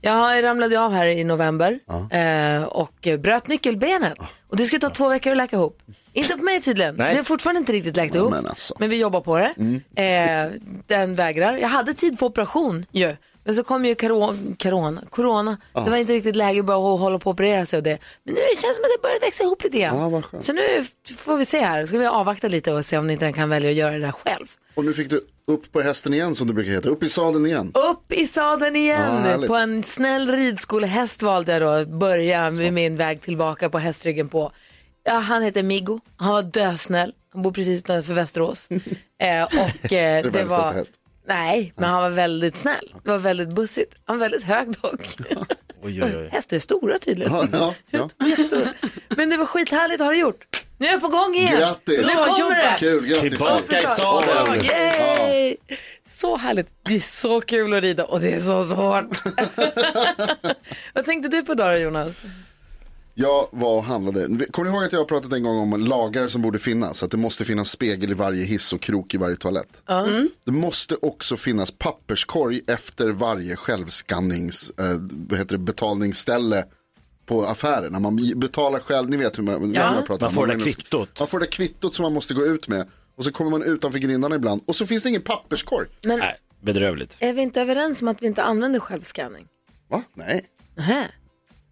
Jag ramlade av här i november eh, och bröt nyckelbenet. Och det ska ta två veckor att läka ihop. Inte på mig tydligen. Nej. Det är fortfarande inte riktigt läkt ihop. men alltså. Men vi jobbar på det. Eh, den vägrar. Jag hade tid för operation ju. Men så kom ju karo- corona. corona. Det var inte riktigt läge att hålla på och operera sig och det. Men nu känns det som att det börjar växa ihop lite grann. Ja, vad skönt. så nu får vi se här. Ska vi avvakta lite och se om inte den kan välja att göra det där själv. Och nu fick du upp på hästen igen som det brukar heta. Upp i sadeln igen. Upp i sadeln igen. Ja, härligt. på en snäll ridskolehäst valde jag då att börja med min väg tillbaka på hästryggen på. Ja, han heter Migo. Han var dösnäll. Han bor precis utanför Västerås. eh, och, eh, det världens var... bästa häst. Nej, men han var väldigt snäll. Det var väldigt bussigt. Han var väldigt hög dock. Oj, oj, oj. Hästar är stora tydligen. Ja, ja, ja. Men det var skithärligt att ha det gjort. Nu är jag på gång igen. Grattis! Nu kommer det. Kul, grattis. Tillbaka i sadeln. Yay! Så härligt. Det är så kul att rida och det är så svårt. Vad tänkte du på då Jonas? Jag var och handlade. Kommer ni ihåg att jag har pratat en gång om lagar som borde finnas? Att det måste finnas spegel i varje hiss och krok i varje toalett. Det måste också finnas papperskorg efter varje självskannings, eh, vad heter det, betalningsställe på affären. När man betalar själv, ni vet hur man, ja. jag pratar Man om. får det går där kvittot. Man får det kvittot som man måste gå ut med. Och så kommer man utanför grindarna ibland och så finns det ingen papperskorg. Men Nej, bedrövligt. är vi inte överens om att vi inte använder självskanning? Va? Nej. Nähä.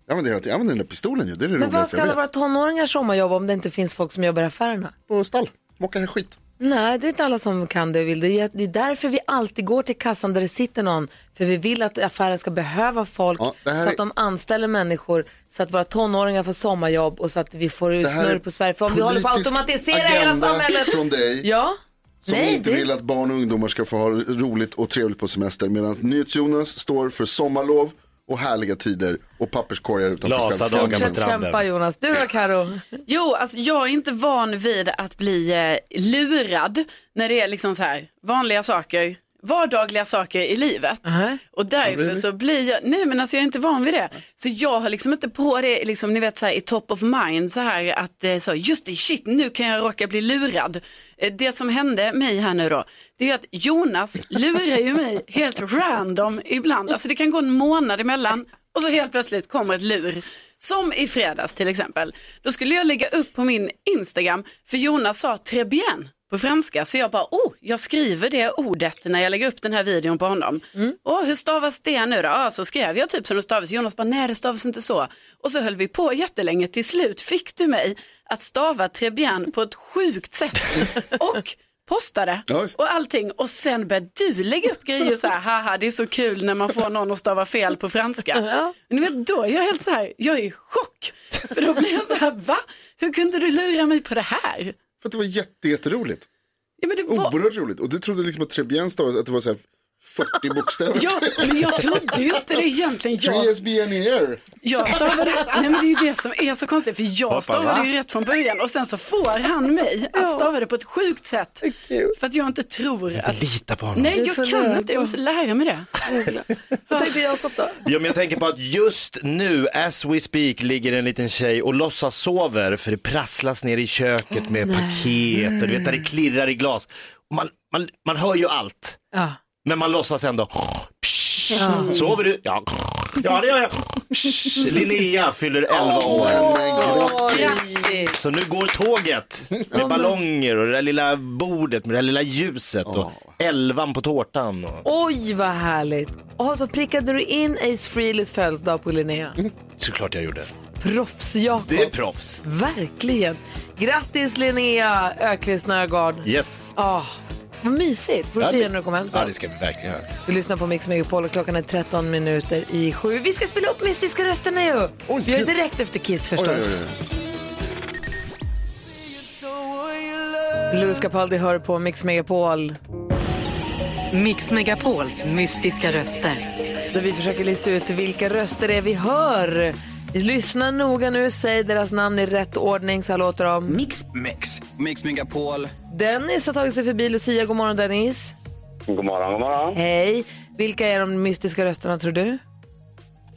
Jag använder, jag använder den där pistolen ju. Det är det Men vad roligaste ska jag alla vet. våra tonåringar sommarjobba om det inte finns folk som jobbar i affärerna? På stall. Mocka här skit. Nej, det är inte alla som kan det och vill. Det är, det är därför vi alltid går till kassan där det sitter någon. För vi vill att affären ska behöva folk Ja, det här så är- att de anställer människor så att våra tonåringar får sommarjobb och så att vi får här snurr är på Sverige. För om vi håller på att politisk automatisera hela agenda samhället. från dig. Ja. Som Nej, inte det- vill att barn och ungdomar ska få ha roligt och trevligt på semester. Medan NyhetsJonas står för sommarlov och härliga tider och papperskorgar utanför Lata dagar på Fortsätt stranden. kämpa Jonas. Du då Karo? Jo, alltså jag är inte van vid att bli eh, lurad när det är liksom så här vanliga saker, vardagliga saker i livet. Nej. Och därför så blir jag, nej men alltså jag är inte van vid det. Så jag har liksom inte på det, liksom, ni vet så här i top of mind så här att eh, så, just det, shit, nu kan jag råka bli lurad. Eh, Det som hände mig här nu då, det är att Jonas lurar ju mig helt random ibland. Alltså det kan gå en månad emellan och så helt plötsligt kommer ett lur. Som i fredags till exempel. Då skulle jag lägga upp på min Instagram, för Jonas sa très bien på franska. Så jag bara, oh, jag skriver det ordet när jag lägger upp den här videon på honom. Och hur stavas det nu då? Ja, så skrev jag typ som det stavas. Jonas bara, nej det stavas inte så. Och så höll vi på jättelänge. Till slut fick du mig att stava très bien på ett sjukt sätt. Och postade Ja, och allting. Och sen började du lägga upp grejer så här, haha det är så kul när man får någon att stava fel på franska. Men du vet, då är jag helt så här, jag är i chock. För då blir jag så här, va? Hur kunde du lura mig på det här? För att det var jätte, jätteroligt. Ja, men det var... Oerhört roligt. Och du trodde liksom att Trebien stavades att det var så här 40 bokstäver. Ja, men jag trodde ju inte det egentligen. Jag, here. jag stavade, nej men det är ju det som är så konstigt, för jag stavade ju rätt från början och sen så får han mig att stava det på ett sjukt sätt. För att jag inte tror att... Lita på honom. Nej, jag kan inte, jag måste lära mig det. Vad tänkte Jakob då? Ja, men jag tänker på att just nu, as we speak, ligger en liten tjej och låtsas sover för det prasslas ner i köket med paket och du vet när det klirrar i glas. Man, man, man hör ju allt, Ja. Men man låtsas ändå. Psh, Sover du? Ja. ja, det gör jag. Linnea fyller 11 år. Grattis! Så nu går tåget med ballonger och det där lilla bordet med det där lilla ljuset och elvan på tårtan. Och... Oj vad härligt. Och så prickade du in Ace Frehleys födelsedag på Linnea. Såklart jag gjorde. Proffs Jakob. Det är proffs. Verkligen. Grattis Linnea Ökvist Nörgaard. Yes. Ah, vad mysigt. Får du Ja, fira det- när du kommer hem Ja, sen. det ska vi verkligen göra. Vi lyssnar på Mix Megapol och klockan är 13 minuter i sju. Vi ska spela upp mystiska rösterna ju. Oj, vi gör det direkt efter Kiss förstås. Oj, oj, oj. Louis Capaldi hör på Mix Megapol. Mix Megapols mystiska röster. Där vi försöker lista ut vilka röster det är vi hör Lyssna noga nu, säg deras namn i rätt ordning så här låter de. Mix. Mix. Mix Megapol. Dennis har tagit sig förbi Lucia. God morgon Dennis. God morgon, god morgon. Hej. Vilka är de mystiska rösterna tror du?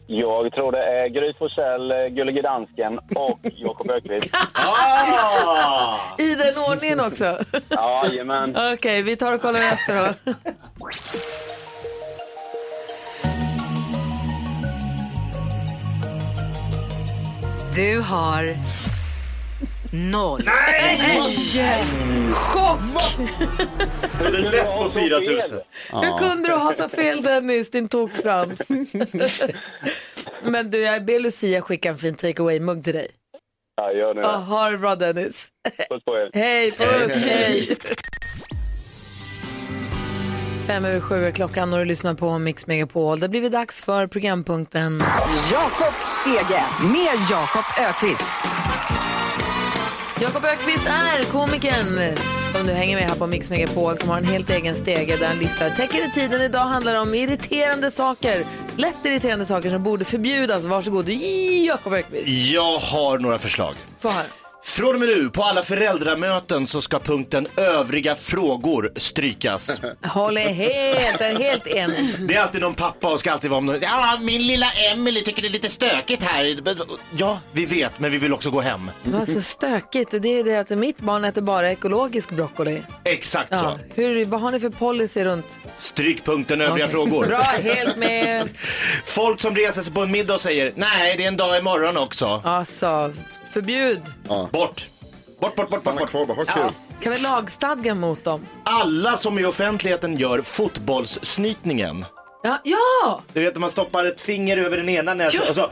Jag tror det är Gry Forssell, eh, Gullige Dansken och Jakob Öqvist. Ah! I den ordningen också? Jajamän. Okej, vi tar och kollar efter då. Du har noll. Chock! Det är lätt på 4000. Hur kunde du ha så fel Dennis, din tokfrans? Men du, jag ber Lucia skicka en fin take away-mugg till dig. Ja, gör det. ha det bra Dennis. Puss på er. Hej, puss, hej. Fem över sju är klockan och du lyssnar på Mix Megapol. Det har blivit dags för programpunkten Jakob Stege med Jakob Ökvist. Jakob Ökvist är komikern som nu hänger med här på Mix Megapol som har en helt egen stege där han listar täcker i tiden. Idag handlar det om irriterande saker, lätt irriterande saker som borde förbjudas. Varsågod, Jakob Ökvist. Jag har några förslag. Få höra. Från och med nu, på alla föräldramöten så ska punkten övriga frågor strykas. Håller helt, är helt enig. Det är alltid någon pappa och ska alltid vara om någon, ja, min lilla Emily tycker det är lite stökigt här. Ja, vi vet, men vi vill också gå hem. Vad så stökigt. Det är det att mitt barn äter bara ekologisk broccoli. Exakt Ja. så. Hur, vad har ni för policy runt? Stryk punkten övriga Okej. frågor. Bra, helt med. Folk som reser sig på en middag och säger, nej det är en dag imorgon också. Alltså, förbjud. Bort. Bort, bort, bort, bort, Stanna bort. kvar bara, ha kul. Kan vi lagstadga mot dem? Alla som i offentligheten gör fotbollssnytningen. Ja, ja! Du vet när man stoppar ett finger över den ena näsan och så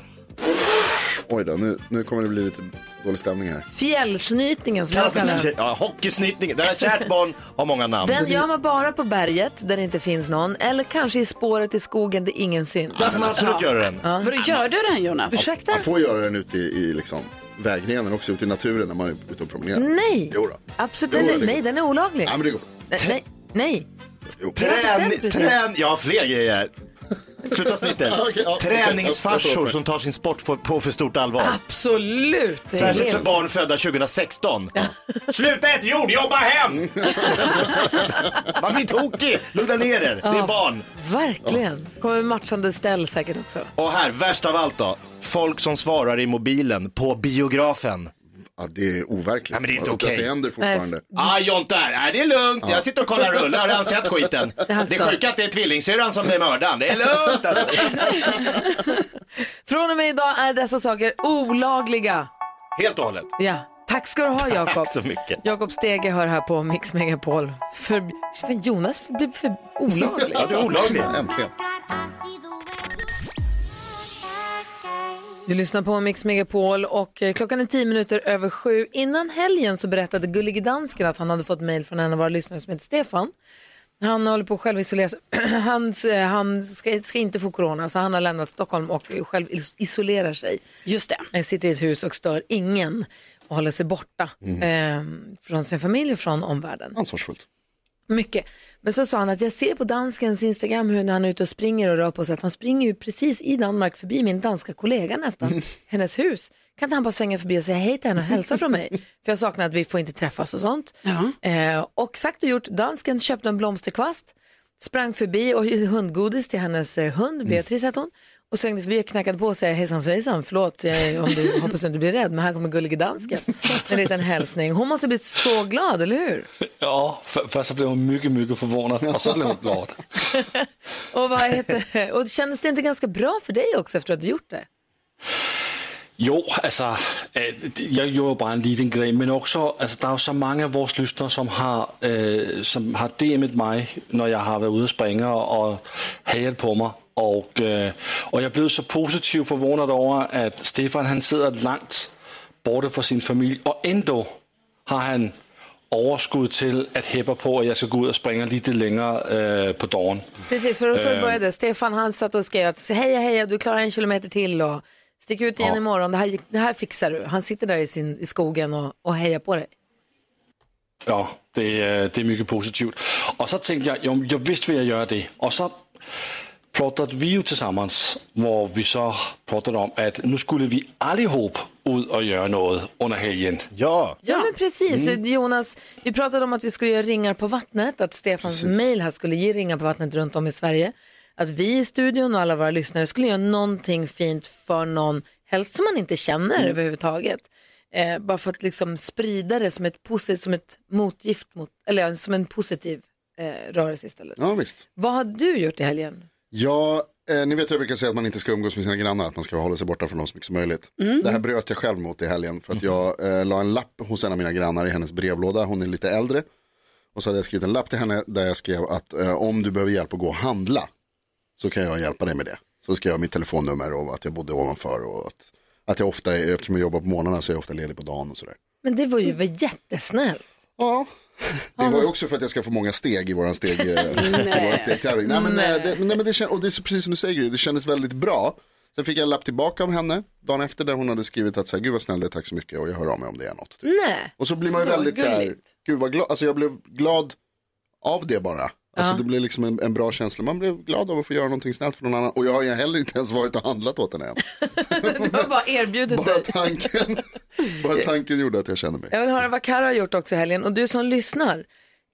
Oj då, nu, nu kommer det bli lite dålig stämning här. fjällsnytningen som jag kallar den. Ja, hockeysnytningen. Det här kärt barn har många namn. Den gör man bara på berget där det inte finns någon eller kanske i spåret i skogen där ingen syns. Där får man absolut göra den. Vadå, gör du den Jonas? Ursäkta? Man får göra den ute i, i liksom, vägrenen också, ute i naturen när man är ute och promenerar. Nej, Jo då. absolut Jo, nej, det nej, den är olaglig. Ja, men det går. Nej, nej. Jo. Trän, bestämt precis. trän, jag har fler grejer. Sluta. Ja, okej, ja. Träningsfarsor som tar sin sport för- på för stort allvar. Absolut. Särskilt för barn födda 2016. Sluta äta jord, jobba hem! Man blir tokig, lugna ner er, det är barn. Verkligen. Kommer matchande ställ säkert också. Och här, värst av allt då. Folk som svarar i mobilen på biografen. Ja, det är overkligt. Nej, men det är inte Att- okej. Att det händer fortfarande. Ah, Jonte här, nej det är lugnt, jag sitter och kollar rullar, har redan sett skiten. Det är sjuka att det är tvillingsyrran som är mördaren, det är lugnt alltså. Från och med idag är dessa saker olagliga. Helt och hållet. Ja, tack ska du ha Jakob. Tack så mycket. Jakob Stege hör här på Mix Megapol. För, för Jonas blir för olaglig. Ja, det är olagligt. Äntligen. Du lyssnar på Mix Megapol och eh, klockan är tio minuter över sju. Innan helgen så berättade Gullige Dansken att han hade fått mejl från en av våra lyssnare som heter Stefan. Han håller på att självisolera sig. Han, eh, han ska, ska inte få corona så han har lämnat Stockholm och själv is- isolerar sig. Just det. Eh, Sitter i ett hus och stör ingen och håller sig borta eh, från sin familj och från omvärlden. Ansvarsfullt. Mycket. Men så sa han att jag ser på danskens Instagram hur när han är ute och springer och rör på sig att han springer ju precis i Danmark förbi min danska kollega nästan, hennes hus. Kan inte han bara svänga förbi och säga hej till henne och hälsa från mig? För jag saknar att vi får inte träffas och sånt. Ja. Eh, och sagt och gjort, dansken köpte en blomsterkvast, sprang förbi och hundgodis till hennes eh, hund, Beatrice hette hon. Och svängde förbi och knackade på och sa hejsan svejsan, förlåt jag, om du hoppas du inte blir rädd, men här kommer gullige dansken. En liten hälsning. Hon måste ha blivit så glad, eller hur? Ja, för, först så blev hon mycket, mycket förvånad och så blev hon glad. Och, vad heter det? och kändes det inte ganska bra för dig också efter att du gjort det? Jo, alltså, øh, jag ju bara en liten grej, men också, alltså, det är så många av våra lyssnare som har, øh, som har DM'et mig när jag har varit ute och springa och hejat på mig. Och, øh, jag blev så positivt förvånad över att Stefan han sitter långt borta från sin familj och ändå har han överskott till att heppa på att jag ska gå ut och springa lite längre øh, på dagen. Precis, för så började Stefan han satt och skrev att heja heja du klarar en kilometer till och stick ut igen Ja. imorgon, det här, det här fixar du. Han sitter där i, sin, i skogen och, och hejar på dig. Ja, det är, det är mycket positivt. Och så tänkte jag, jo, jag visst vill jag göra det. Och så pratade vi ju tillsammans, där vi så pratade om att nu skulle vi allihop ut och göra något under helgen. Ja, Ja, men precis. Jonas, vi pratade om att vi skulle göra ringar på vattnet, att Stefans mail här skulle ge ringar på vattnet runt om i Sverige. Att vi i studion och alla våra lyssnare skulle göra någonting fint för någon, helst som man inte känner överhuvudtaget. Eh, bara för att liksom sprida det som ett, posit- som ett motgift, mot, eller ja, som en positiv eh, rörelse istället. Ja, visst. Vad har du gjort i helgen? Ja, eh, ni vet jag brukar säga att man inte ska umgås med sina grannar, att man ska hålla sig borta från dem så mycket som möjligt. Det här bröt jag själv mot i helgen för att jag eh, la en lapp hos en av mina grannar i hennes brevlåda, hon är lite äldre. Och så hade jag skrivit en lapp till henne där jag skrev att eh, om du behöver hjälp att gå och handla så kan jag hjälpa dig med det. Så skrev jag mitt telefonnummer och att jag bodde ovanför och att, att jag ofta, eftersom jag jobbar på morgnarna så är jag ofta ledig på dagen och sådär. Men det var ju väl jättesnällt. Ja, det var ju också för att jag ska få många steg i våran steg, eh, i våran stegtävling. Nej, men, eh, det, nej, men det, och det är precis som du säger, det kändes väldigt bra. Sen fick jag en lapp tillbaka av henne dagen efter där hon hade skrivit att så här, gud vad snäll du tack så mycket och jag hör av mig om det är något. Nej. Och så blir man ju väldigt så här, gulligt. gud vad glad, alltså jag blev glad av det bara. Alltså det blev liksom en, en bra känsla, man blev glad av att få göra någonting snällt för någon annan. Och jag har heller inte ens varit och handlat åt henne än. Du har bara erbjudit Bara tanken, bara tanken gjorde att jag kände mig. Jag vill höra vad Karo har gjort också i helgen. Och du som lyssnar,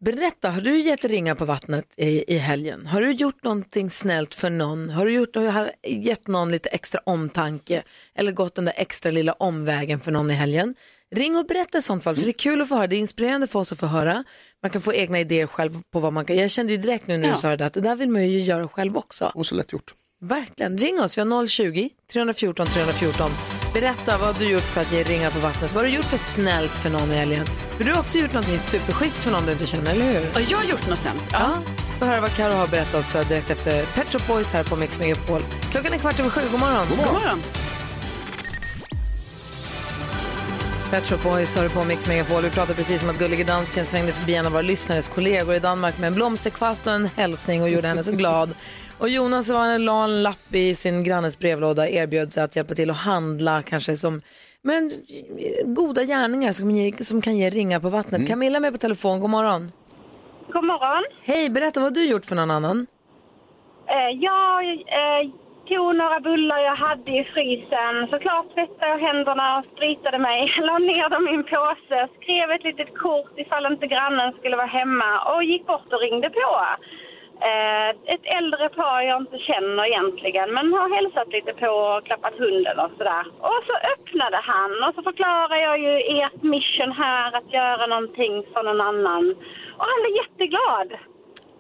berätta, har du gett ringar på vattnet i, i helgen? Har du gjort någonting snällt för någon? Har du gjort, har du gett någon lite extra omtanke? Eller gått den där extra lilla omvägen för någon i helgen? Ring och berätta i sånt fall, för det är kul att få höra. Det är inspirerande för oss att få höra. Man kan få egna idéer själv på vad man kan. Jag kände ju direkt nu när du Ja. sa det att det där vill man ju göra själv också. Och så lätt gjort. Verkligen. Ring oss, vi har 020-314 314. Berätta vad du gjort för att ge ringar på vattnet. Vad har du gjort för snällt för någon i helgen? För du har också gjort något superschysst för någon du inte känner, eller hur? Ja, jag har gjort något snällt. Ja. Ja. Höra vad Karo har berättat också direkt efter Pet Shop Boys här på Mix Megapol. Klockan är kvart över sju, god morgon. God God morgon. Pet Shop Boys har du på Mix Megapol. Vi pratade precis om att Gullige Dansken svängde förbi en av våra lyssnares kollegor i Danmark med en blomsterkvast och en hälsning och gjorde henne så glad. Och Jonas var en, la en lapp i sin grannes brevlåda erbjöd sig att hjälpa till att handla kanske som men, goda gärningar som, ge, som kan ge ringar på vattnet. Camilla är med på telefon, god morgon. God morgon. Hej, berätta vad du gjort för någon annan. Eh, jag eh, tog några bullar jag hade i frysen. Såklart tvättade jag händerna och spritade mig. La ner dem i en påse, skrev ett litet kort ifall inte grannen skulle vara hemma och gick bort och ringde på. Eh, ett äldre par jag inte känner egentligen men har hälsat lite på och klappat hunden och sådär. Och så öppnade han och så förklarade jag ju ert mission här att göra någonting för någon annan. Och han blev jätteglad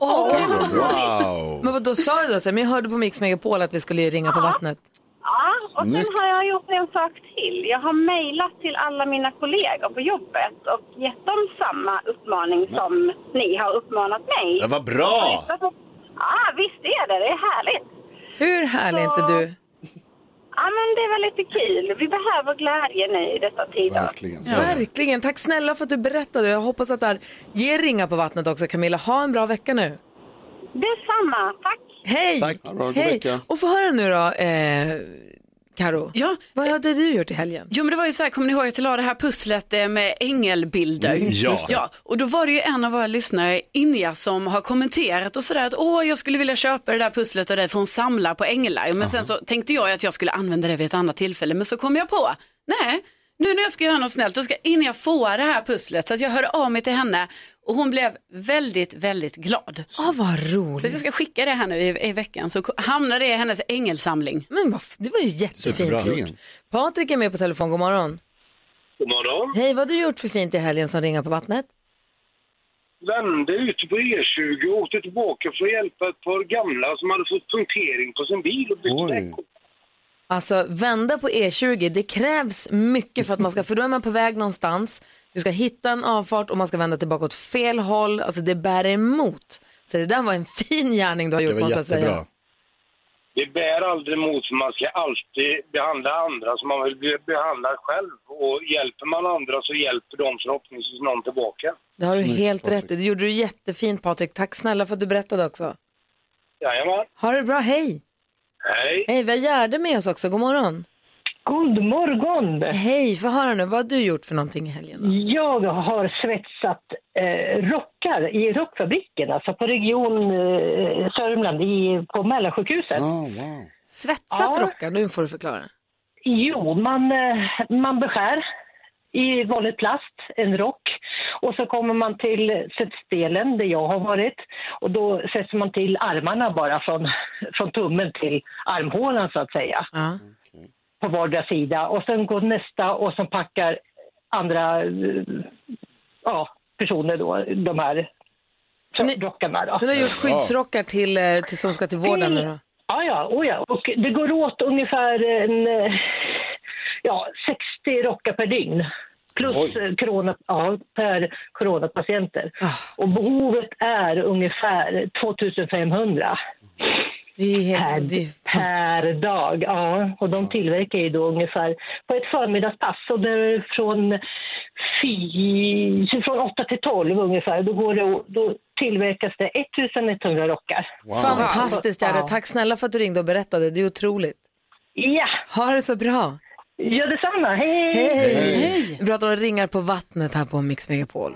wow. Men vad då sa du då? Så här, Men jag hörde på Mix Megapol att vi skulle ringa på vattnet. Ja, och sen har jag gjort en sak till. Jag har mejlat till alla mina kollegor på jobbet och gett dem samma uppmaning som ni har uppmanat mig. Det var bra. Ja, visst är det. Det är härligt. Hur härlig är inte du? Ja, men det var lite kul. Vi behöver glädje nu i dessa tider. Verkligen. Verkligen. Tack snälla för att du berättade. Jag hoppas att det här ger ringar på vattnet också Camilla. Ha en bra vecka nu. Detsamma. Tack. Hej! Tack. Hej! Och få höra nu då, eh, Karo. Ja. Vad hade du gjort i helgen? Jo men det var ju så här, kommer ni ihåg att jag la det här pusslet eh, med ängelbilder? ja. ja. Och då var det ju en av våra lyssnare, Inja, som har kommenterat och sådär att åh jag skulle vilja köpa det där pusslet av dig för hon samlar på änglar. Men sen så tänkte jag att jag skulle använda det vid ett annat tillfälle men så kom jag på, nej nu när jag ska göra något snällt då ska Inja få det här pusslet så att jag hörde av mig till henne och hon blev väldigt, väldigt glad. Åh, vad Så roligt. att jag ska skicka det här nu i, i veckan så hamnar det i hennes ängelsamling. Men vad, det var ju jättefint gjort. Patrik är med på telefon, god morgon. God morgon. Hej, vad har du gjort för fint i helgen som ringar på vattnet? Vände ute på E20 och åkte tillbaka för att hjälpa ett par gamla som hade fått punktering på sin bil och bytt däck. Alltså vända på E20, det krävs mycket för att man ska, för då är man på väg någonstans, du ska hitta en avfart och man ska vända tillbaka åt fel håll, alltså det bär emot. Så det där var en fin gärning du har gjort Det var måste jag säga. jättebra. Det bär aldrig emot för man ska alltid behandla andra som man vill bli behandlad själv. Och hjälper man andra så hjälper de förhoppningsvis någon tillbaka. Det har du Snyggt, helt Patrik. rätt i. Det gjorde du jättefint Patrik. Tack snälla för att du berättade också. Jajamän. Ha det bra, hej! Hej. Hej, vi har Gärde med oss också, god morgon. God morgon! Hej, få höra nu, vad har du gjort för någonting i helgen? Då? Jag har svetsat eh, rockar i rockfabriken, alltså på Region eh, Sörmland i, på Mälarsjukhuset. Oh, wow. Svetsat Ja. rockar, nu får du förklara. Jo, man, eh, man beskär i vanlig plast en rock och så kommer man till sättsdelen där jag har varit och då sätter man till armarna bara från, från tummen till armhålan så att säga. Ja. på vardera sida och sen går nästa och som packar andra ja, personer då, de här Så ni- rockarna då. Så du har gjort skyddsrockar till, eh, till som ska till vården då? Ja, ja, oh ja. Och det går åt ungefär en, eh, ja, 60 rockar per dygn. Plus eh, corona, ja, per coronapatienter. Ah. Och behovet är ungefär 2500 Det är ju per, helt... Det är, per dag. Ja, och de tillverkar ju då ungefär på ett förmiddagspass. Och det är från, fy, från 8 till 12 ungefär. Då, går det, då tillverkas det 1100 rockar. fantastiskt, Gerda. Ja. Tack snälla för att du ringde och berättade. Det är otroligt. Ja, Ha det så bra. Gör detsamma. Hej! Hej! Vi pratar om ringar på vattnet här på Mix Megapol.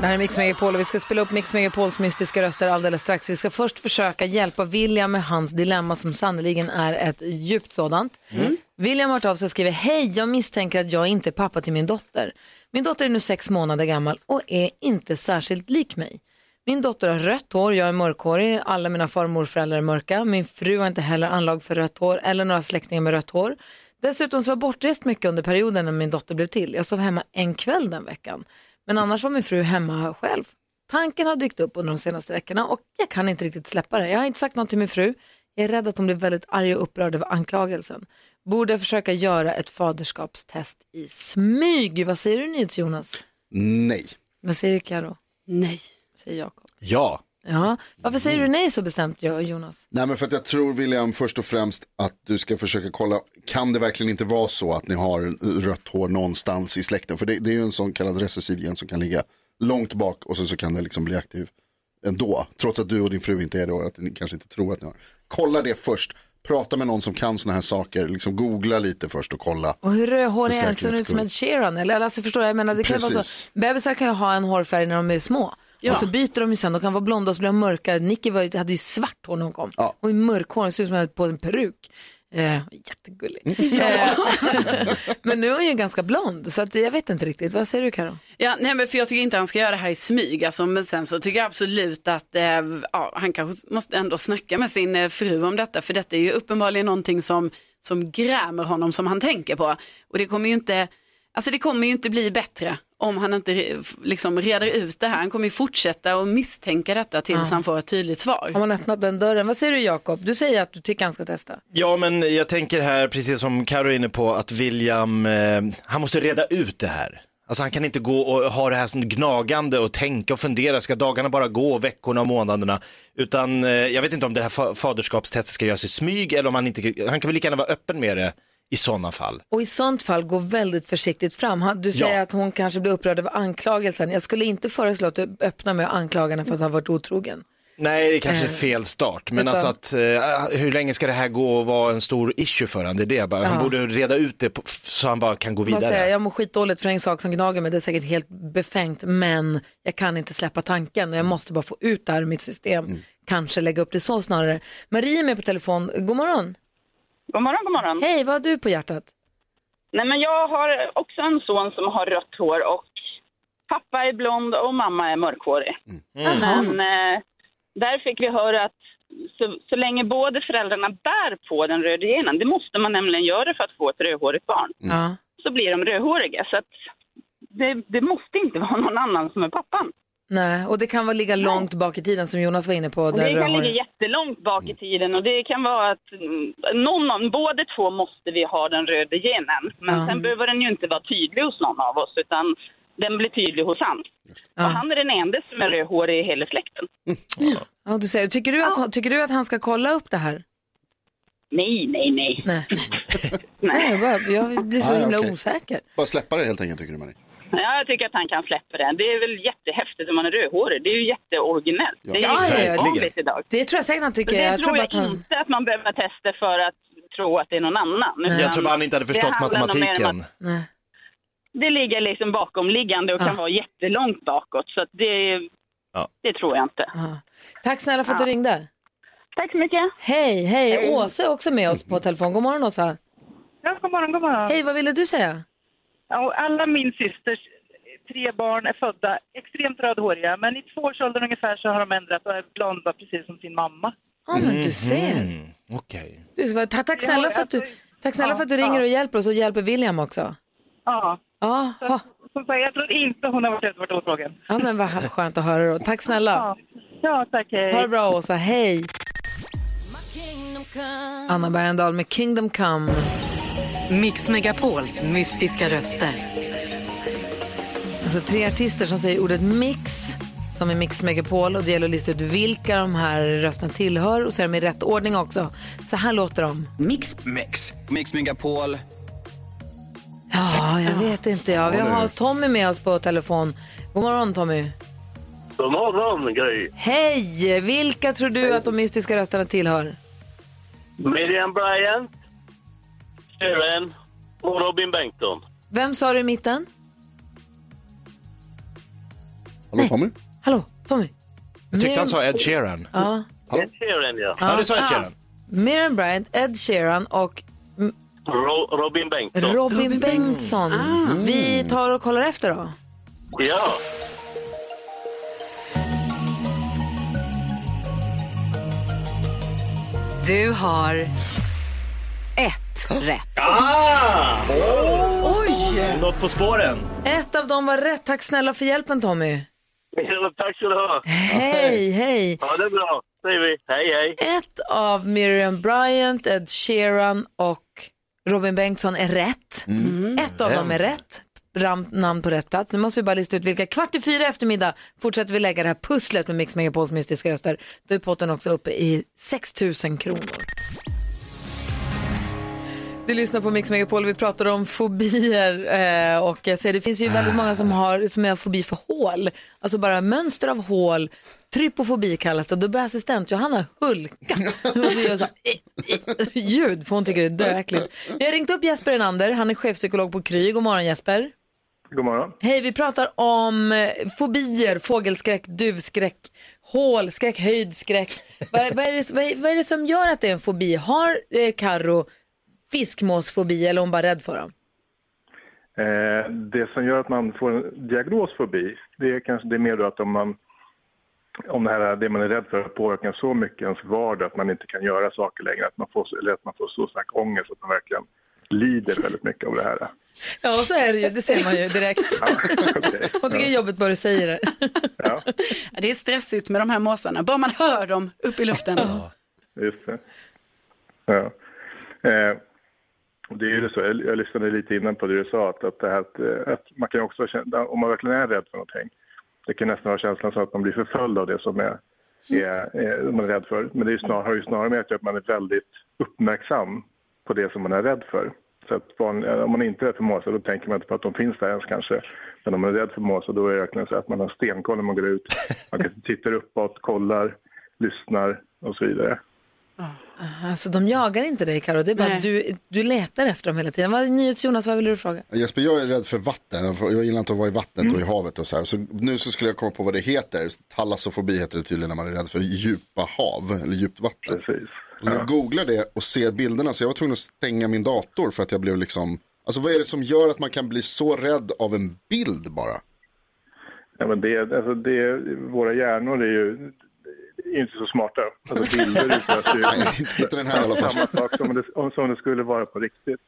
Det här är Mix Megapol och vi ska spela upp Mix Megapols mystiska röster alldeles strax. Vi ska först försöka hjälpa William med hans dilemma som sannoliken är ett djupt sådant. William har hört av sig och skriver Hej, jag misstänker att jag inte är pappa till min dotter. Min dotter är nu sex månader gammal och är inte särskilt lik mig. Min dotter har rött hår, jag är mörkhårig, alla mina far och morföräldrar är mörka. Min fru har inte heller anlag för rött hår eller några släktingar med rött hår. Dessutom så var jag bortrest mycket under perioden när min dotter blev till. Jag sov hemma en kväll den veckan. Men annars var min fru hemma själv. Tanken har dykt upp under de senaste veckorna och jag kan inte riktigt släppa det. Jag har inte sagt något till min fru. Jag är rädd att hon blir väldigt arg och upprörd över anklagelsen. Borde jag försöka göra ett faderskapstest i smyg? Vad säger du Jonas? Nej. Vad säger du Karo? Nej. Säger Jakob. Ja. Ja, varför säger du nej så bestämt Jonas? Nej men för att jag tror William först och främst att du ska försöka kolla, kan det verkligen inte vara så att ni har rött hår någonstans i släkten? För det, det är ju en sån kallad recessiv gen som kan ligga långt bak och sen så kan det liksom bli aktiv ändå. Trots att du och din fru inte är det och att ni kanske inte tror att ni har. Kolla det först, prata med någon som kan såna här saker, liksom googla lite först och kolla. Och hur rödhårig är han? Ser ut som en Sheeran? Eller alltså förstår jag, jag menar det kan ju vara så. Precis. Bebisar kan ju ha en hårfärg när de är små. Och så byter de ju sen, de kan vara blonda och så blir de mörka. Nicky var, hade ju svart hår när hon kom. Ja. Och mörkhår, hon ser ut som att på en peruk. Eh, jättegullig. Mm. Eh, men nu är hon ju ganska blond, så att jag vet inte riktigt. Vad säger du Karo? Ja, nej, men för jag tycker inte han ska göra det här i smyg. Alltså, men sen så tycker jag absolut att eh, ja, han kanske måste ändå snacka med sin eh, fru om detta. För detta är ju uppenbarligen någonting som, som grämer honom som han tänker på. Och det kommer ju inte, alltså det kommer ju inte bli bättre om han inte liksom reder ut det här. Han kommer ju fortsätta och misstänka detta tills han får ett tydligt svar. Har man öppnat den dörren? Vad säger du Jakob? Du säger att du tycker han ska testa. Ja, men jag tänker här, precis som Karo är inne på, att William, eh, han måste reda ut det här. Alltså han kan inte gå och ha det här som gnagande och tänka och fundera, ska dagarna bara gå, veckorna och månaderna? Utan eh, jag vet inte om det här fa- faderskapstestet ska göras i smyg eller om han inte, han kan väl lika gärna vara öppen med det i sådana fall. Och i sånt fall gå väldigt försiktigt fram. Han- Du säger Ja. att hon kanske blir upprörd över anklagelsen. Jag skulle inte föreslå att du öppnar med att anklaga henne för att ha varit otrogen. Nej, det kanske är Eh, fel start, men utan- alltså att eh, hur länge ska det här gå och vara en stor issue för honom? Det är det jag bara, han Ja. borde reda ut det så han bara kan gå vidare. säger, jag mår skitdåligt för en sak som gnager mig, det är säkert helt befängt, men jag kan inte släppa tanken och jag måste bara få ut det här ur mitt system. Mm. Kanske lägga upp det så snarare. Marie är med på telefon, god morgon. God morgon, god morgon. Hej, vad har du på hjärtat? Nej, men jag har också en son som har rött hår och pappa är blond och mamma är mörkhårig. Men eh, där fick vi höra att så, så länge båda föräldrarna bär på den röda genen, det måste man nämligen göra för att få ett rödhårigt barn, Ja. så blir de rödhåriga. Så att det, det måste inte vara någon annan som är pappan. Nej, och det kan väl ligga långt bak i tiden som Jonas var inne på. Där det kan har- ligga jättelångt bak i tiden och det kan vara att mm, någon av, båda två måste vi ha den röda genen. Men Ja. sen behöver den ju inte vara tydlig hos någon av oss utan den blir tydlig hos han. Ja. Och han är den enda som är rödhårig i hela släkten. Ja, du säger, tycker, du att, tycker du att han ska kolla upp det här? Nej, nej, nej. Nej, Nej jag, bara, jag blir så Nej, himla okej. osäker. Bara släppa det helt enkelt tycker du Marie? Ja, jag tycker att han kan släppa det. Det är väl jättehäftigt om man är rödhårig. Det är ju jätteoriginellt. Det är Ja, ju ja, ja. vanligt idag. Det tror jag säkert han tycker. det Jag tror tror bara jag att han... inte att man behöver testa för att tro att det är någon annan. Nej. Jag tror bara han inte hade förstått matematiken. Nej. Det ligger liksom bakomliggande och kan vara jättelångt bakåt. Så att det, det tror jag inte. Tack snälla för att du ringde. Tack så mycket. Hej, hej. Åsa är också med oss på telefon. God morgon Åsa. Ja, god morgon, god morgon. Hej, vad ville du säga? Ja, alla min systers tre barn är födda extremt rödhåriga, men i två års ålder ungefär så har de ändrat och är blonda precis som sin mamma. Ja, men du ser. Mm, Okej. Du, vad- tack, tack snälla för att du, tack snälla för att du ringer och hjälper oss och hjälper William också. Ja. Ja, sagt, jag tror inte hon har varit ute och varit otrogen. ja men vad skönt att höra då. Tack snälla. Ja, ja tack. Hej. Ha det bra Åsa, hej. Anna Bergendahl med Kingdom Come. Mix Megapols mystiska röster. Alltså tre artister som säger ordet mix, som är Mix Megapol och det gäller att lista ut vilka de här rösterna tillhör och så är de i rätt ordning också. Så här låter de. Mix. Mix. Mix Megapol. Ja, jag vet inte. Ja. Vi har Tommy med oss på telefon. God morgon Tommy. God morgon, Gry. Hej! Vilka tror du att de mystiska rösterna tillhör? Miriam Bryant, Sharon och Robin Bengtsson. Vem sa du i mitten? Hallå Tommy? Hallå, Tommy. Jag tyckte han sa Ed Sheeran. Ja. Ed Sheeran, ja. Ja, du sa Ed Sheeran. Miriam Bryant, Ed Sheeran och Ro- Robin Bengtsson. Robin Bengtsson. Vi tar och kollar efter då. Ja. Du har ett rätt. Ah! Oj! Något på spåren. Ett av dem var rätt. Tack snälla för hjälpen Tommy. Ja, Tack ska du ha. Hej, hej. Ja, det är bra. säger vi. Hej, hej. Ett av Miriam Bryant, Ed Sheeran och Robin Bengtsson är rätt. Ett av dem är rätt. Ram, namn på rätt plats. Nu måste vi bara lista ut vilka. Kvart i fyra eftermiddag fortsätter vi lägga det här pusslet med Mix Megapols mystiska röster. Då är potten också uppe i 6 000 kronor. Du lyssnar på Mix Megapol och vi pratar om fobier. Eh, och jag säger, det finns ju väldigt många som har som har fobi för hål. Alltså bara mönster av hål. Trypofobi kallas det. Då börjar assistent Johanna hulka. Och så gör så här, eh, eh, ljud för hon tycker det är döäckligt. Jag har ringt upp Jesper Enander. Han är chefpsykolog på Kry. God morgon Jesper. God morgon. Hej, vi pratar om fobier, fågelskräck, duvskräck, hålskräck, höjdskräck. vad, vad, är det, vad, är- vad är det som gör att det är en fobi? Har eh, Karo fiskmåsfobi eller är hon bara rädd för dem? Eh, det som gör att man får en diagnos fobi, det är kanske det är mer då att om man om det här det man är rädd för påverkar så mycket ens vardag att man inte kan göra saker längre, att man får, eller att man får så stark ångest att man verkligen lider väldigt mycket av det här. Ja, så är det ju. Det ser man ju direkt. Hon tycker det är jobbigt bara du säger det. Ja, det är stressigt med de här måsarna. Bara man hör dem upp i luften. Just det. Ja. Eh, det är ju så, jag, lyssnade lite innan på det du sa, att, att, det här, att, eh, att man kan också känna, om man verkligen är rädd för någonting, det kan nästan vara känslan så att man blir förföljd av det som är, är, är, man är rädd för. Men det är ju har ju snarare med att göra att man är väldigt uppmärksam på det som man är rädd för. Så att eh, om man inte är rädd för måsar då tänker man inte på att de finns där ens kanske. Men om man är rädd för måsar då är det verkligen så att man har stenkoll när man går ut. Man kanske tittar uppåt, kollar, lyssnar och så vidare. Alltså de jagar inte dig Karo. det är bara du, du letar efter dem hela tiden. Vad NyhetsJonas, vad vill du fråga? Jesper, jag är rädd för vatten. Jag gillar inte att vara i vattnet och i havet och så här. Så nu så skulle jag komma på vad det heter. Talassofobi heter det tydligen när man är rädd för djupa hav eller djupt vatten. Precis. Och så när jag googlar det och ser bilderna så jag var tvungen att stänga min dator för att jag blev liksom, alltså vad är det som gör att man kan bli så rädd av en bild bara? Ja, men det, alltså det, våra hjärnor är ju är inte så smarta. Alltså bilder utlöser ju Nej, inte den här i alla fall. samma sak som det, som det skulle vara på riktigt.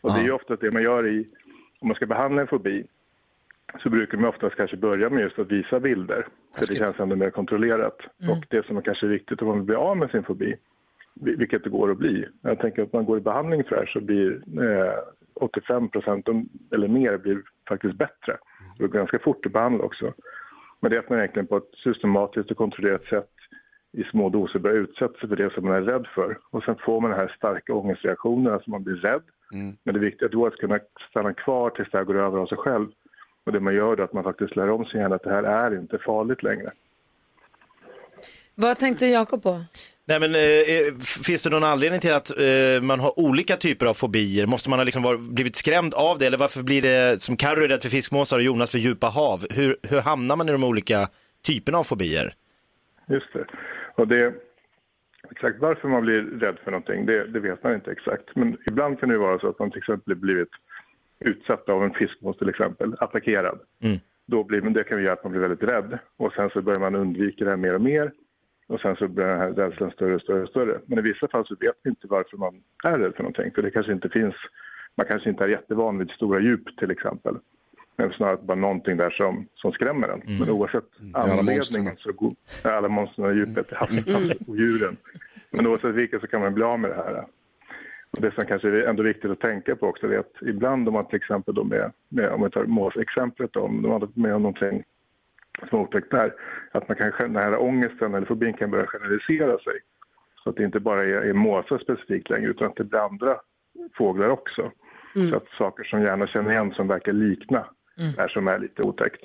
Och det är ju ofta det man gör i, om man ska behandla en fobi, så brukar man oftast kanske börja med just att visa bilder. För det känns ändå mer kontrollerat. Och det som är kanske viktigt om man vill bli av med sin fobi, vil- vilket det går att bli. Jag tänker att man går i behandling för det här så blir eh, 85 procent eller mer blir faktiskt bättre. Det går ganska fort att behandla också. Men det är att man egentligen på ett systematiskt och kontrollerat sätt i små doser börjar utsätta sig för det som man är rädd för. Och sen får man den här starka ångestreaktionen, alltså man blir rädd. Men det är viktigt då att kunna stanna kvar tills det här går över av sig själv. Och det man gör då är att man faktiskt lär om sin hjärna att det här är inte farligt längre. Vad tänkte Jakob på? Nej, men, eh, eh, finns det någon anledning till att eh, man har olika typer av fobier? Måste man ha liksom var, blivit skrämd av det eller varför blir det som Carro är rädd för fiskmåsar och Jonas för djupa hav? Hur, hur hamnar man i de olika typerna av fobier? Just det. Och det exakt varför man blir rädd för någonting, det, det vet man inte exakt. Men ibland kan det vara så att man till exempel blivit utsatt av en fiskmås till exempel, attackerad. Då blir, men det kan ju göra att man blir väldigt rädd och sen så börjar man undvika det här mer och mer. Och sen så blir den här rädslan större och större och större. Men i vissa fall så vet vi inte varför man är rädd för någonting. För det kanske inte finns, man kanske inte är jättevan vid stora djup till exempel. Men snarare bara någonting där som, som skrämmer en. Men oavsett alla anledningen så går alla monstren i djupet, havsdjuren. Men oavsett vilket så kan man bli av med det här. Och det som kanske är ändå viktigt att tänka på också är att ibland om man till exempel då med, med om vi tar måsexemplet då, om har varit med om någonting som är otäckt där, att man kan, den här ångesten eller fobin kan börja generalisera sig. Så att det inte bara är, är måsar specifikt längre utan att det blir andra fåglar också. Så att saker som gärna känner igen som verkar likna det här som är lite otäckt.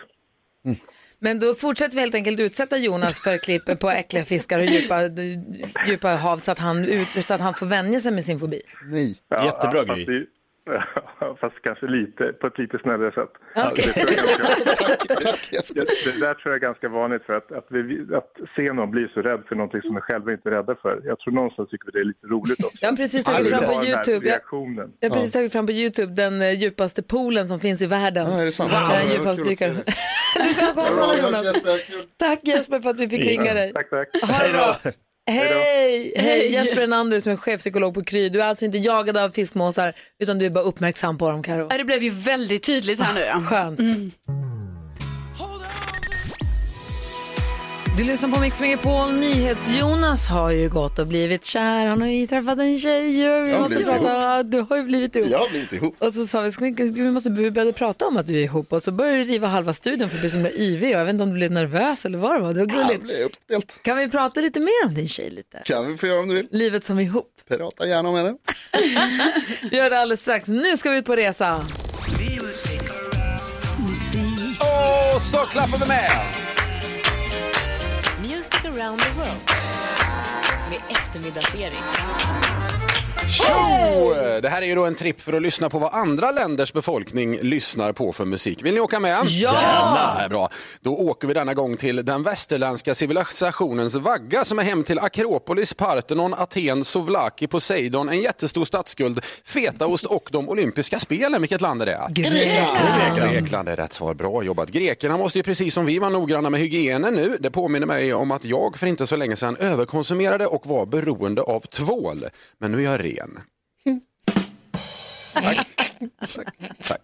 Men då fortsätter vi helt enkelt utsätta Jonas för klipp på äckliga fiskar och djupa, djupa hav så att, han ut, så att han får vänja sig med sin fobi. Nej. Jättebra fast grej. Fast kanske lite, på ett lite snällare sätt. Okej. Det, tror jag ganska, tack, tack Jesper. det, det där tror jag är ganska vanligt för att, att, vi, att se någon bli så rädd för någonting som de själva inte är rädda för. Jag tror någonstans tycker vi det är lite roligt också. Jag har precis Att tagit vi fram på YouTube. Jag, jag har precis tagit fram på YouTube den eh, djupaste poolen som finns i världen. Ja, är det sant? Den kul Du ska komma Jonas. Tack Jesper för att vi fick ringa dig. Tack, tack. Ha det bra. Hej! Hej! Hej. Jesper Enander som är chefpsykolog på Kry. Du är alltså inte jagad av fiskmåsar utan du är bara uppmärksam på dem Karo. Ja, Det blev ju väldigt tydligt här nu. Skönt. Du lyssnar på Mix Megapol. NyhetsJonas har ju gått och blivit kär. Han har ju träffat en tjej. Vi Jag måste prata. Du har ju blivit ihop. Jag har blivit ihop. Och så sa vi, ska vi, vi måste vi började prata om att du är ihop och så började du riva halva studion för att är så himla yvig. Jag vet inte om du blev nervös eller vad det var. Det var Jag gulligt. blev uppspelt. Kan vi prata lite mer om din tjej lite? Kan vi få göra om du vill. Livet som ihop. Prata gärna om henne. Vi gör det alldeles strax. Nu ska vi ut på resa. Och så klappar vi med! Around the world med eftermiddagsserien. Tjo! Det här är ju då en tripp för att lyssna på vad andra länders befolkning lyssnar på för musik. Vill ni åka med? Ja! Gärna! Bra. Då åker vi denna gång till den västerländska civilisationens vagga som är hem till Akropolis, Parthenon, Aten, Souvlaki, Poseidon, en jättestor statsskuld, fetaost och de olympiska spelen. Vilket land är det? Grekland. Grekland är rätt svar. Bra jobbat. Grekerna måste ju precis som vi vara noggranna med hygienen nu. Det påminner mig om att jag för inte så länge sedan överkonsumerade och var beroende av tvål. Men nu är jag ren. Tack. Tack.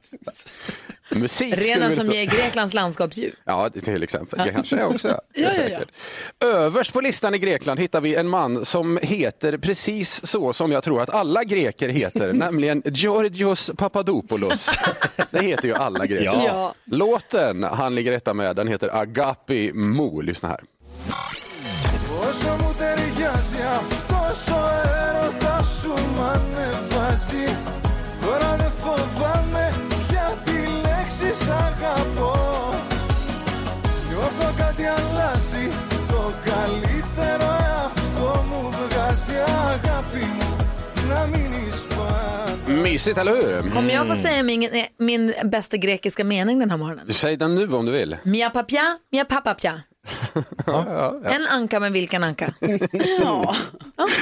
Musik skulle Renen som ger Greklands landskapsdjur. Ja, till exempel. Det kanske är också. är Ja, ja, ja. Överst på listan i Grekland hittar vi en man som heter precis så som jag tror att alla greker heter, nämligen Georgios Papadopoulos. Det heter ju alla greker. Ja. Låten han ligger etta med, den heter Agapi Mo. Lyssna här. Όσο μου ταιριάζει αυτός ο έρωτας σου μ' ανεβάζει Τώρα δεν φοβάμαι πια τη λέξη σ' αγαπώ Νιώθω κάτι αλλάζει Το καλύτερο εαυτό μου βγάζει αγάπη μου Να μείνεις πάντα Mysigt, eller hur? Kommer jag få säga min, min bästa grekiska mening den här morgonen? Säg den nu om du vill. Mia papja, mia papapja. En anka med vilken anka?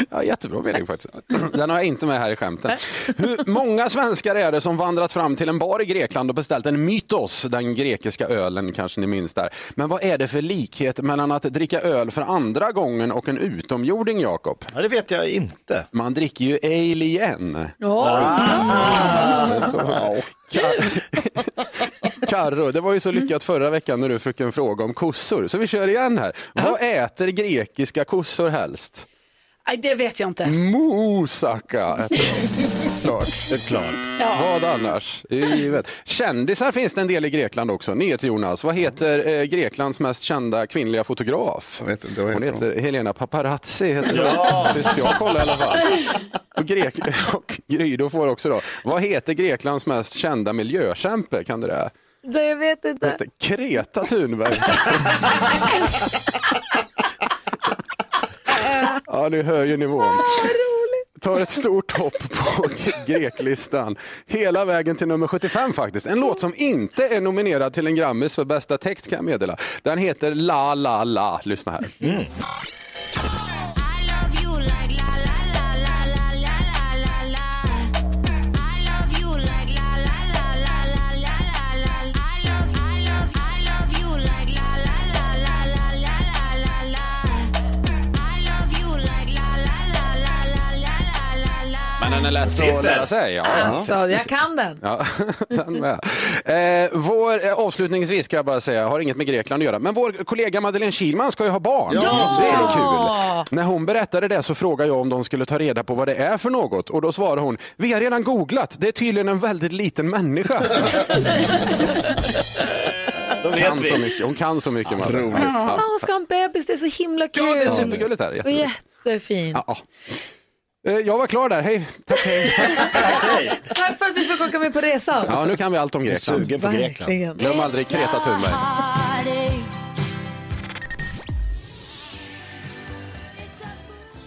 Ja, jättebra mening faktiskt. Den har jag inte med här i skämten. Hur många svenskar är det som vandrat fram till en bar i Grekland och beställt en mytos, den grekiska ölen kanske ni minns där. Men vad är det för likhet mellan att dricka öl för andra gången och en utomjording, Jakob? Ja, det vet jag inte. Man dricker ju ale igen. Karro, det var ju så lyckat förra veckan när du fick en fråga om kossor, så vi kör igen här. Vad äter grekiska kossor helst? Nej, det vet jag inte. Moussaka äter de. Klart. Det är klart. Ja. Vad annars? Det är givet. Kändisar finns det en del i Grekland också. Nyhet Jonas. Vad heter eh, Greklands mest kända kvinnliga fotograf? Jag vet inte, vad Hon heter heter Helena Paparazzi. Heter Ja. det. jag kolla i alla fall. Och, Grek och Gry, då får också då. Vad heter Greklands mest kända miljökämpe? Kan du det? Det jag vet inte. Hette Kreta Thunberg. ja, ni hör ju nivån. Tar ett stort hopp på greklistan. Hela vägen till nummer 75 faktiskt. En låt som inte är nominerad till en Grammis för bästa text kan jag meddela. Den heter La La La. Lyssna här. Men den är lätt Sitter. att lära sig. Ja, ja. Alltså, jag kan den. Ja, den med. Eh, vår, eh, avslutningsvis ska jag bara säga, har inget med Grekland att göra, men vår kollega Madeleine Kilman ska ju ha barn. Ja! Det är kul. När hon berättade det så frågade jag om de skulle ta reda på vad det är för något och då svarade hon, vi har redan googlat, det är tydligen en väldigt liten människa. Hon kan så vi. mycket, hon kan så mycket. Madde. roligt. Ja, hon ska ha en bebis, det är så himla kul. Ja, det är supergulligt här. Och Jätteroligt. Jättefint. Ja, ja. Eh, Jag var klar där, hej. Tack, hej. Tack för att vi fick åka med på resan. Ja, nu kan vi allt om Grekland. Sugen på Grekland. Glöm aldrig Kreta Thunberg.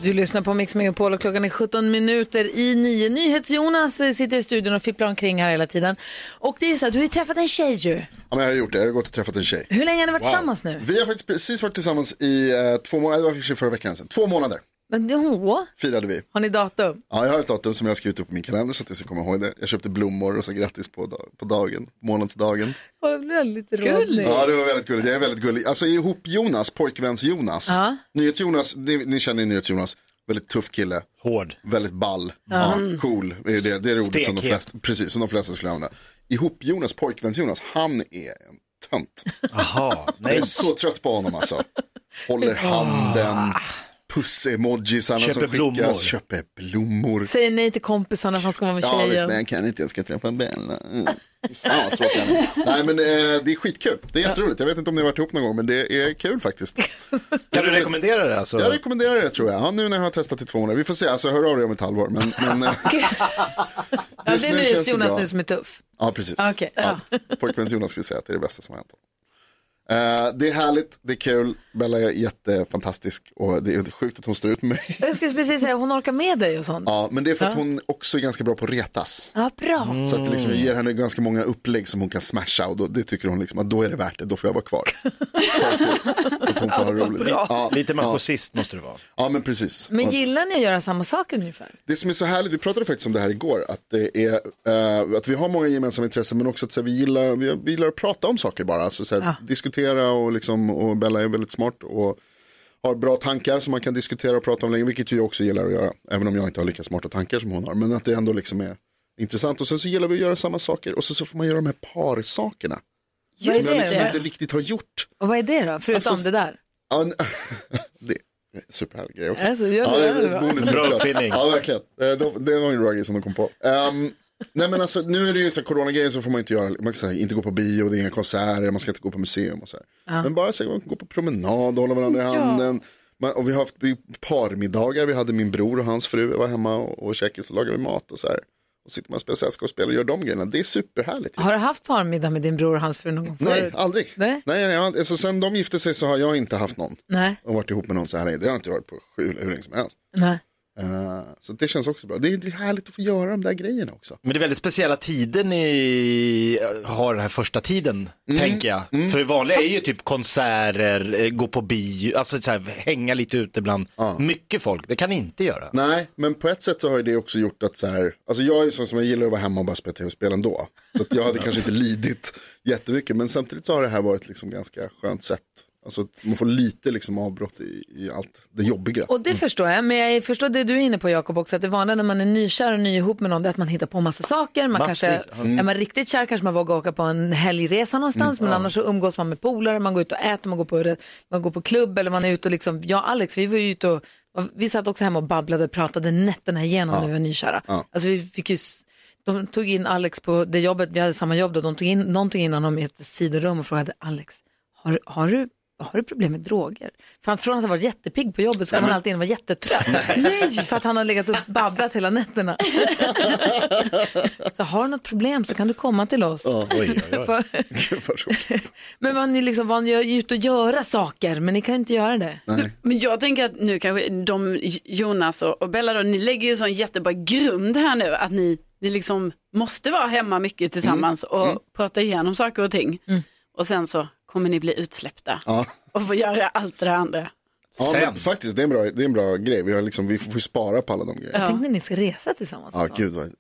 Du lyssnar på Mix Megapol och klockan är 17 minuter i nio. NyhetsJonas eh, sitter i studion och fipplar omkring här hela tiden. Och det är ju så att du har ju träffat en tjej ju. Ja, men jag har gjort det, jag har gått och träffat en tjej. Hur länge har ni varit tillsammans nu? Vi har faktiskt precis varit tillsammans i eh, två månader, det var förra veckan sedan. Två månader Men, åh, firade vi. har ni datum? Ja, jag har ett datum som jag har skrivit upp på min kalender så att jag ska komma ihåg det. Jag köpte blommor och sa grattis på, dag- på dagen, månadsdagen. Åh, det väldigt roligt. Ja, det var väldigt gulligt. Jag är väldigt gullig. Alltså ihop Jonas, pojkväns-Jonas. Ja. Nyhets-Jonas, det- ni känner ju Nyhets-Jonas. Väldigt tuff kille. Hård. Väldigt ball. Ja. cool. Det är det, det är det ordet som de, flesta, precis, som de flesta skulle använda. Ihop Jonas, pojkväns-Jonas, han är en tönt. Jaha, Jag är så trött på honom alltså. Håller handen, puss-emojisarna som Köper skickas, blommor. köper blommor. Säger nej till kompisarna för att han ska vara med Ja visst, tjejen. nej jag kan inte, jag ska träffa Bella. Mm. Är. Nej men eh, det är skitkul, det är jätteroligt. Jag vet inte om ni har varit ihop någon gång men det är kul faktiskt. Kan du rekommendera det alltså? Jag rekommenderar det tror jag, ja, nu när jag har testat i två månader. Vi får se, alltså hör av dig om ett halvår. Men, men, eh, Ja, det är NyhetsJonas nu som är tuff. Ja precis. Okej, ja. Pojkväns-Jonas skulle säga att det är det bästa som har hänt. Eh, det är härligt, det är kul, Bella är jättefantastisk och det är sjukt att hon står ut med mig. Jag skulle precis säga, hon orkar med dig och sånt. Ja, men det är för att Ja. hon också är ganska bra på att retas. Ja, bra. Så att det liksom ger henne ganska många upplägg som hon kan smasha och då, det tycker hon liksom att då är det värt det, då får jag vara kvar. Ta till, att hon får ha roligt. bra. Ja, Lite ja, masocist måste du vara. ja men precis. Men gillar ni att göra samma saker ungefär? det som är så härligt, vi pratade faktiskt om det här igår, att, det är, eh, att vi har många gemensamma intressen men också att så här, vi, gillar, vi, vi gillar att prata om saker bara. Alltså, så här, Ja. Diskutera och, liksom, och Bella är väldigt smart och har bra tankar som man kan diskutera och prata om länge, vilket ju jag också gillar att göra. Även om jag inte har lika smarta tankar som hon har. Men att det ändå liksom är intressant. Och sen så gillar vi att göra samma saker och så, så får man göra de här parsakerna. Som jag det liksom inte riktigt har gjort. Och vad är det då, förutom Alltså, det där? Ja, det superhärlig grej också. Alltså, det, ja, det gör det är bra. bonus. Bra såklart. uppfinning. Ja, verkligen. Eh, de- Det var en bra grej som de kom på. Ehm, nej men alltså nu är det ju så här coronagrejer så får man inte göra, man kan säga, inte gå på bio, det är inga konserter, man ska inte gå på museum och så här. Men bara så här, man kan gå på promenad hålla varandra i handen. Man, och vi har haft parmiddagar, vi hade min bror och hans fru var hemma och, och käkade så lagade vi mat och så här. Och sitter man och spelar sällskapsspel och gör de grejerna, det är superhärligt. Har du haft parmiddag med din bror och hans fru någon gång Nej, förut? aldrig. Nej. Nej, nej, alltså, sen de gifte sig så har jag inte haft någon Nej. och varit ihop med någon så här. Det har jag inte varit på sju, hur länge som helst. Nej. Eh, så det känns också bra. Det är, det är härligt att få göra de där grejerna också. Men det är väldigt speciella tider ni har den här första tiden, tänker jag. För det vanliga är ju typ konserter, eh, gå på bio, alltså så här, hänga lite ute bland mycket folk. Det kan ni inte göra. Nej, men på ett sätt så har ju det också gjort att så här, alltså jag är ju sån som jag gillar att vara hemma och bara spela tv-spel ändå. Så jag hade kanske inte lidit jättemycket, men samtidigt så har det här varit liksom ganska skönt sätt. Alltså att man får lite liksom avbrott i, i allt det jobbiga. Och det förstår jag, men jag förstår det du är inne på Jakob också, att det vanliga när man är nykär och ny ihop med någon, det är att man hittar på massa saker. Man Massvis. kanske, Mm. Är man riktigt kär kanske man vågar åka på en helgresa någonstans, men annars så umgås man med polare, man går ut och äter, man går på, man går på klubb eller man är ute och liksom, jag och Alex, vi var ju ute och, vi satt också hemma och babblade och pratade nätterna igenom när vi var nykära. Alltså vi fick ju, de tog in Alex på det jobbet, vi hade samma jobb då, de tog in någonting innan honom i ett sidorum och frågade Alex, har, har du har du problem med droger? För han, från att ha varit jättepigg på jobbet så kom han alltid in och var jättetrött. Nej. För att han har legat och babblat hela nätterna. så har du något problem så kan du komma till oss. Ja. Oj, oj, oj. För- men man är liksom van att ut och göra saker, men ni kan ju inte göra det. Men jag tänker att nu kanske de, Jonas och Bella, då, ni lägger ju sån jättebra grund här nu, att ni, ni liksom måste vara hemma mycket tillsammans och Mm. prata igenom saker och ting. Och sen så kommer ni bli utsläppta Ja. och få göra allt det andra. Ja, men faktiskt, det är, en bra, det är en bra grej. Vi, har liksom, vi får får spara på alla de grejerna. Jag tänkte ni ska resa tillsammans. Ja, gud vad...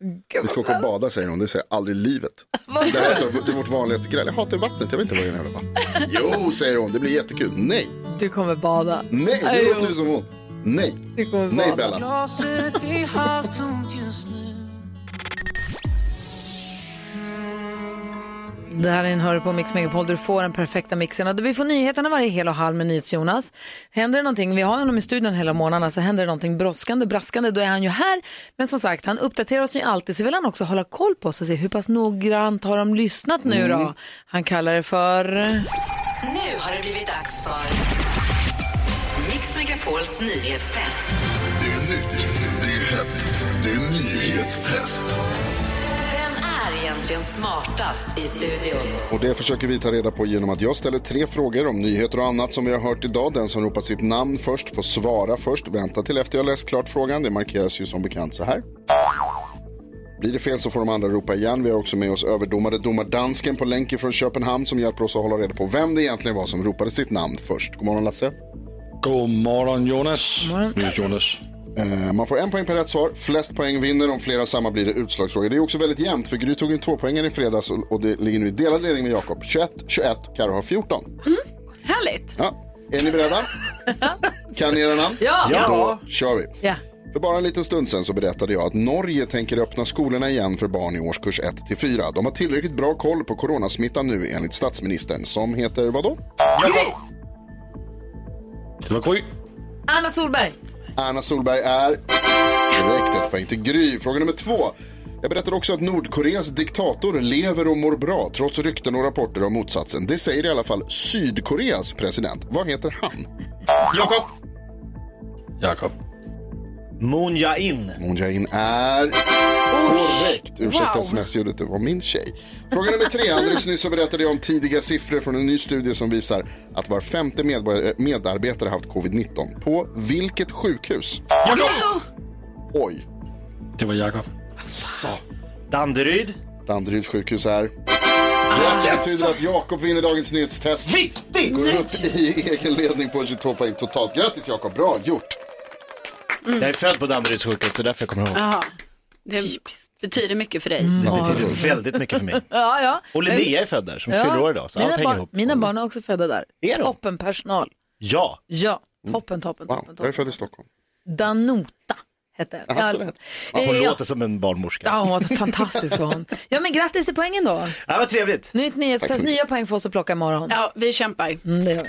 Vi ska åka och bada säger hon, det säger jag aldrig i livet. Det, här är, det är vårt vanligaste gräl. Jag hatar vattnet, jag vet inte vad det är vatten. Jo, säger hon, det blir jättekul. Nej, Du kommer bada. nej, det låter ju som hon. Nej, Du kommer nej bada. Bella. Glaset är halvtomt just nu Det här är en Hör på Mix Megapol där du får den perfekta mixen. Och vi får nyheterna varje hel och halv med NyhetsJonas. Händer det någonting, vi har honom i studion hela månaderna, så händer det någonting brådskande, braskande, då är han ju här. Men som sagt, han uppdaterar oss ju alltid, så vill han också hålla koll på oss och se hur pass noggrant har de lyssnat nu Mm. då. Han kallar det för... Nu har det blivit dags för Mix Megapols nyhetstest. Det är nytt, det är hett, det är nyhetstest. Egentligen smartast i studion? Och det försöker vi ta reda på genom att jag ställer tre frågor om nyheter och annat som vi har hört idag. Den som ropar sitt namn först får svara först. Vänta till efter jag läst klart frågan. Det markeras ju som bekant så här. Blir det fel så får de andra ropa igen. Vi har också med oss överdomare domardansken på länk från Köpenhamn som hjälper oss att hålla reda på vem det egentligen var som ropade sitt namn först. God morgon Lasse. God morgon Jonas. Jonas. Eh, Man får en poäng per rätt svar. Flest poäng vinner. Om flera samma blir det utslagsfråga. Det är också väldigt jämnt för Gry tog en tvåpoängare i fredags och det ligger nu i delad ledning med Jakob. 21, 21, Karo har 14. Härligt. Ja. Är ni beredda? Kan ni era namn? Ja. Då kör vi. Ja. För bara en liten stund sedan så berättade jag att Norge tänker öppna skolorna igen för barn i årskurs 1 till 4. De har tillräckligt bra koll på coronasmittan nu enligt statsministern som heter vad då? Det var Gry. Anna Solberg. Anna Solberg är direkt ett poäng till Gry. Fråga nummer två. Jag berättade också att Nordkoreas diktator lever och mår bra trots rykten och rapporter om motsatsen. Det säger i alla fall Sydkoreas president. Vad heter han? Jakob. Jakob. Moon Jae-in. Moon Jae-in är korrekt. Ursäkta Wow. sms-ljudet, det var min tjej. Fråga nummer tre. Alldeles nyss så berättade jag om tidiga siffror från en ny studie som visar att var femte medarbetare haft covid-19. På vilket sjukhus? Jakob. Oj. Det var Jakob. Så. Danderyd. Danderyds sjukhus är... Det betyder att Jakob vinner dagens nyhetstest. Viktigt! Går upp i egen ledning på 22 poäng totalt. Grattis Jakob, bra gjort. Jag är född på Danderyds sjukhus, det är därför jag kommer ihåg. Jaha. Det betyder mycket för dig. Det betyder väldigt mycket för mig. Ja, ja. Och Linnea är född där, som Ja. fyller år idag. Så mina allt hänger barn, ihop. Mina barn är också födda där. Är de? Toppen personal. Ja. Ja, toppen, toppen, Wow, toppen. jag är född i Stockholm. Danota hette jag. Alltså, Ja, Ja, hon ja. låter som en barnmorska. Ja, hon var så fantastisk var hon. Ja, men grattis till poängen då. Ja, vad trevligt. Nytt nyhetstest, nya poäng för oss att plocka imorgon. Ja, vi kämpar. Mm, det gör vi.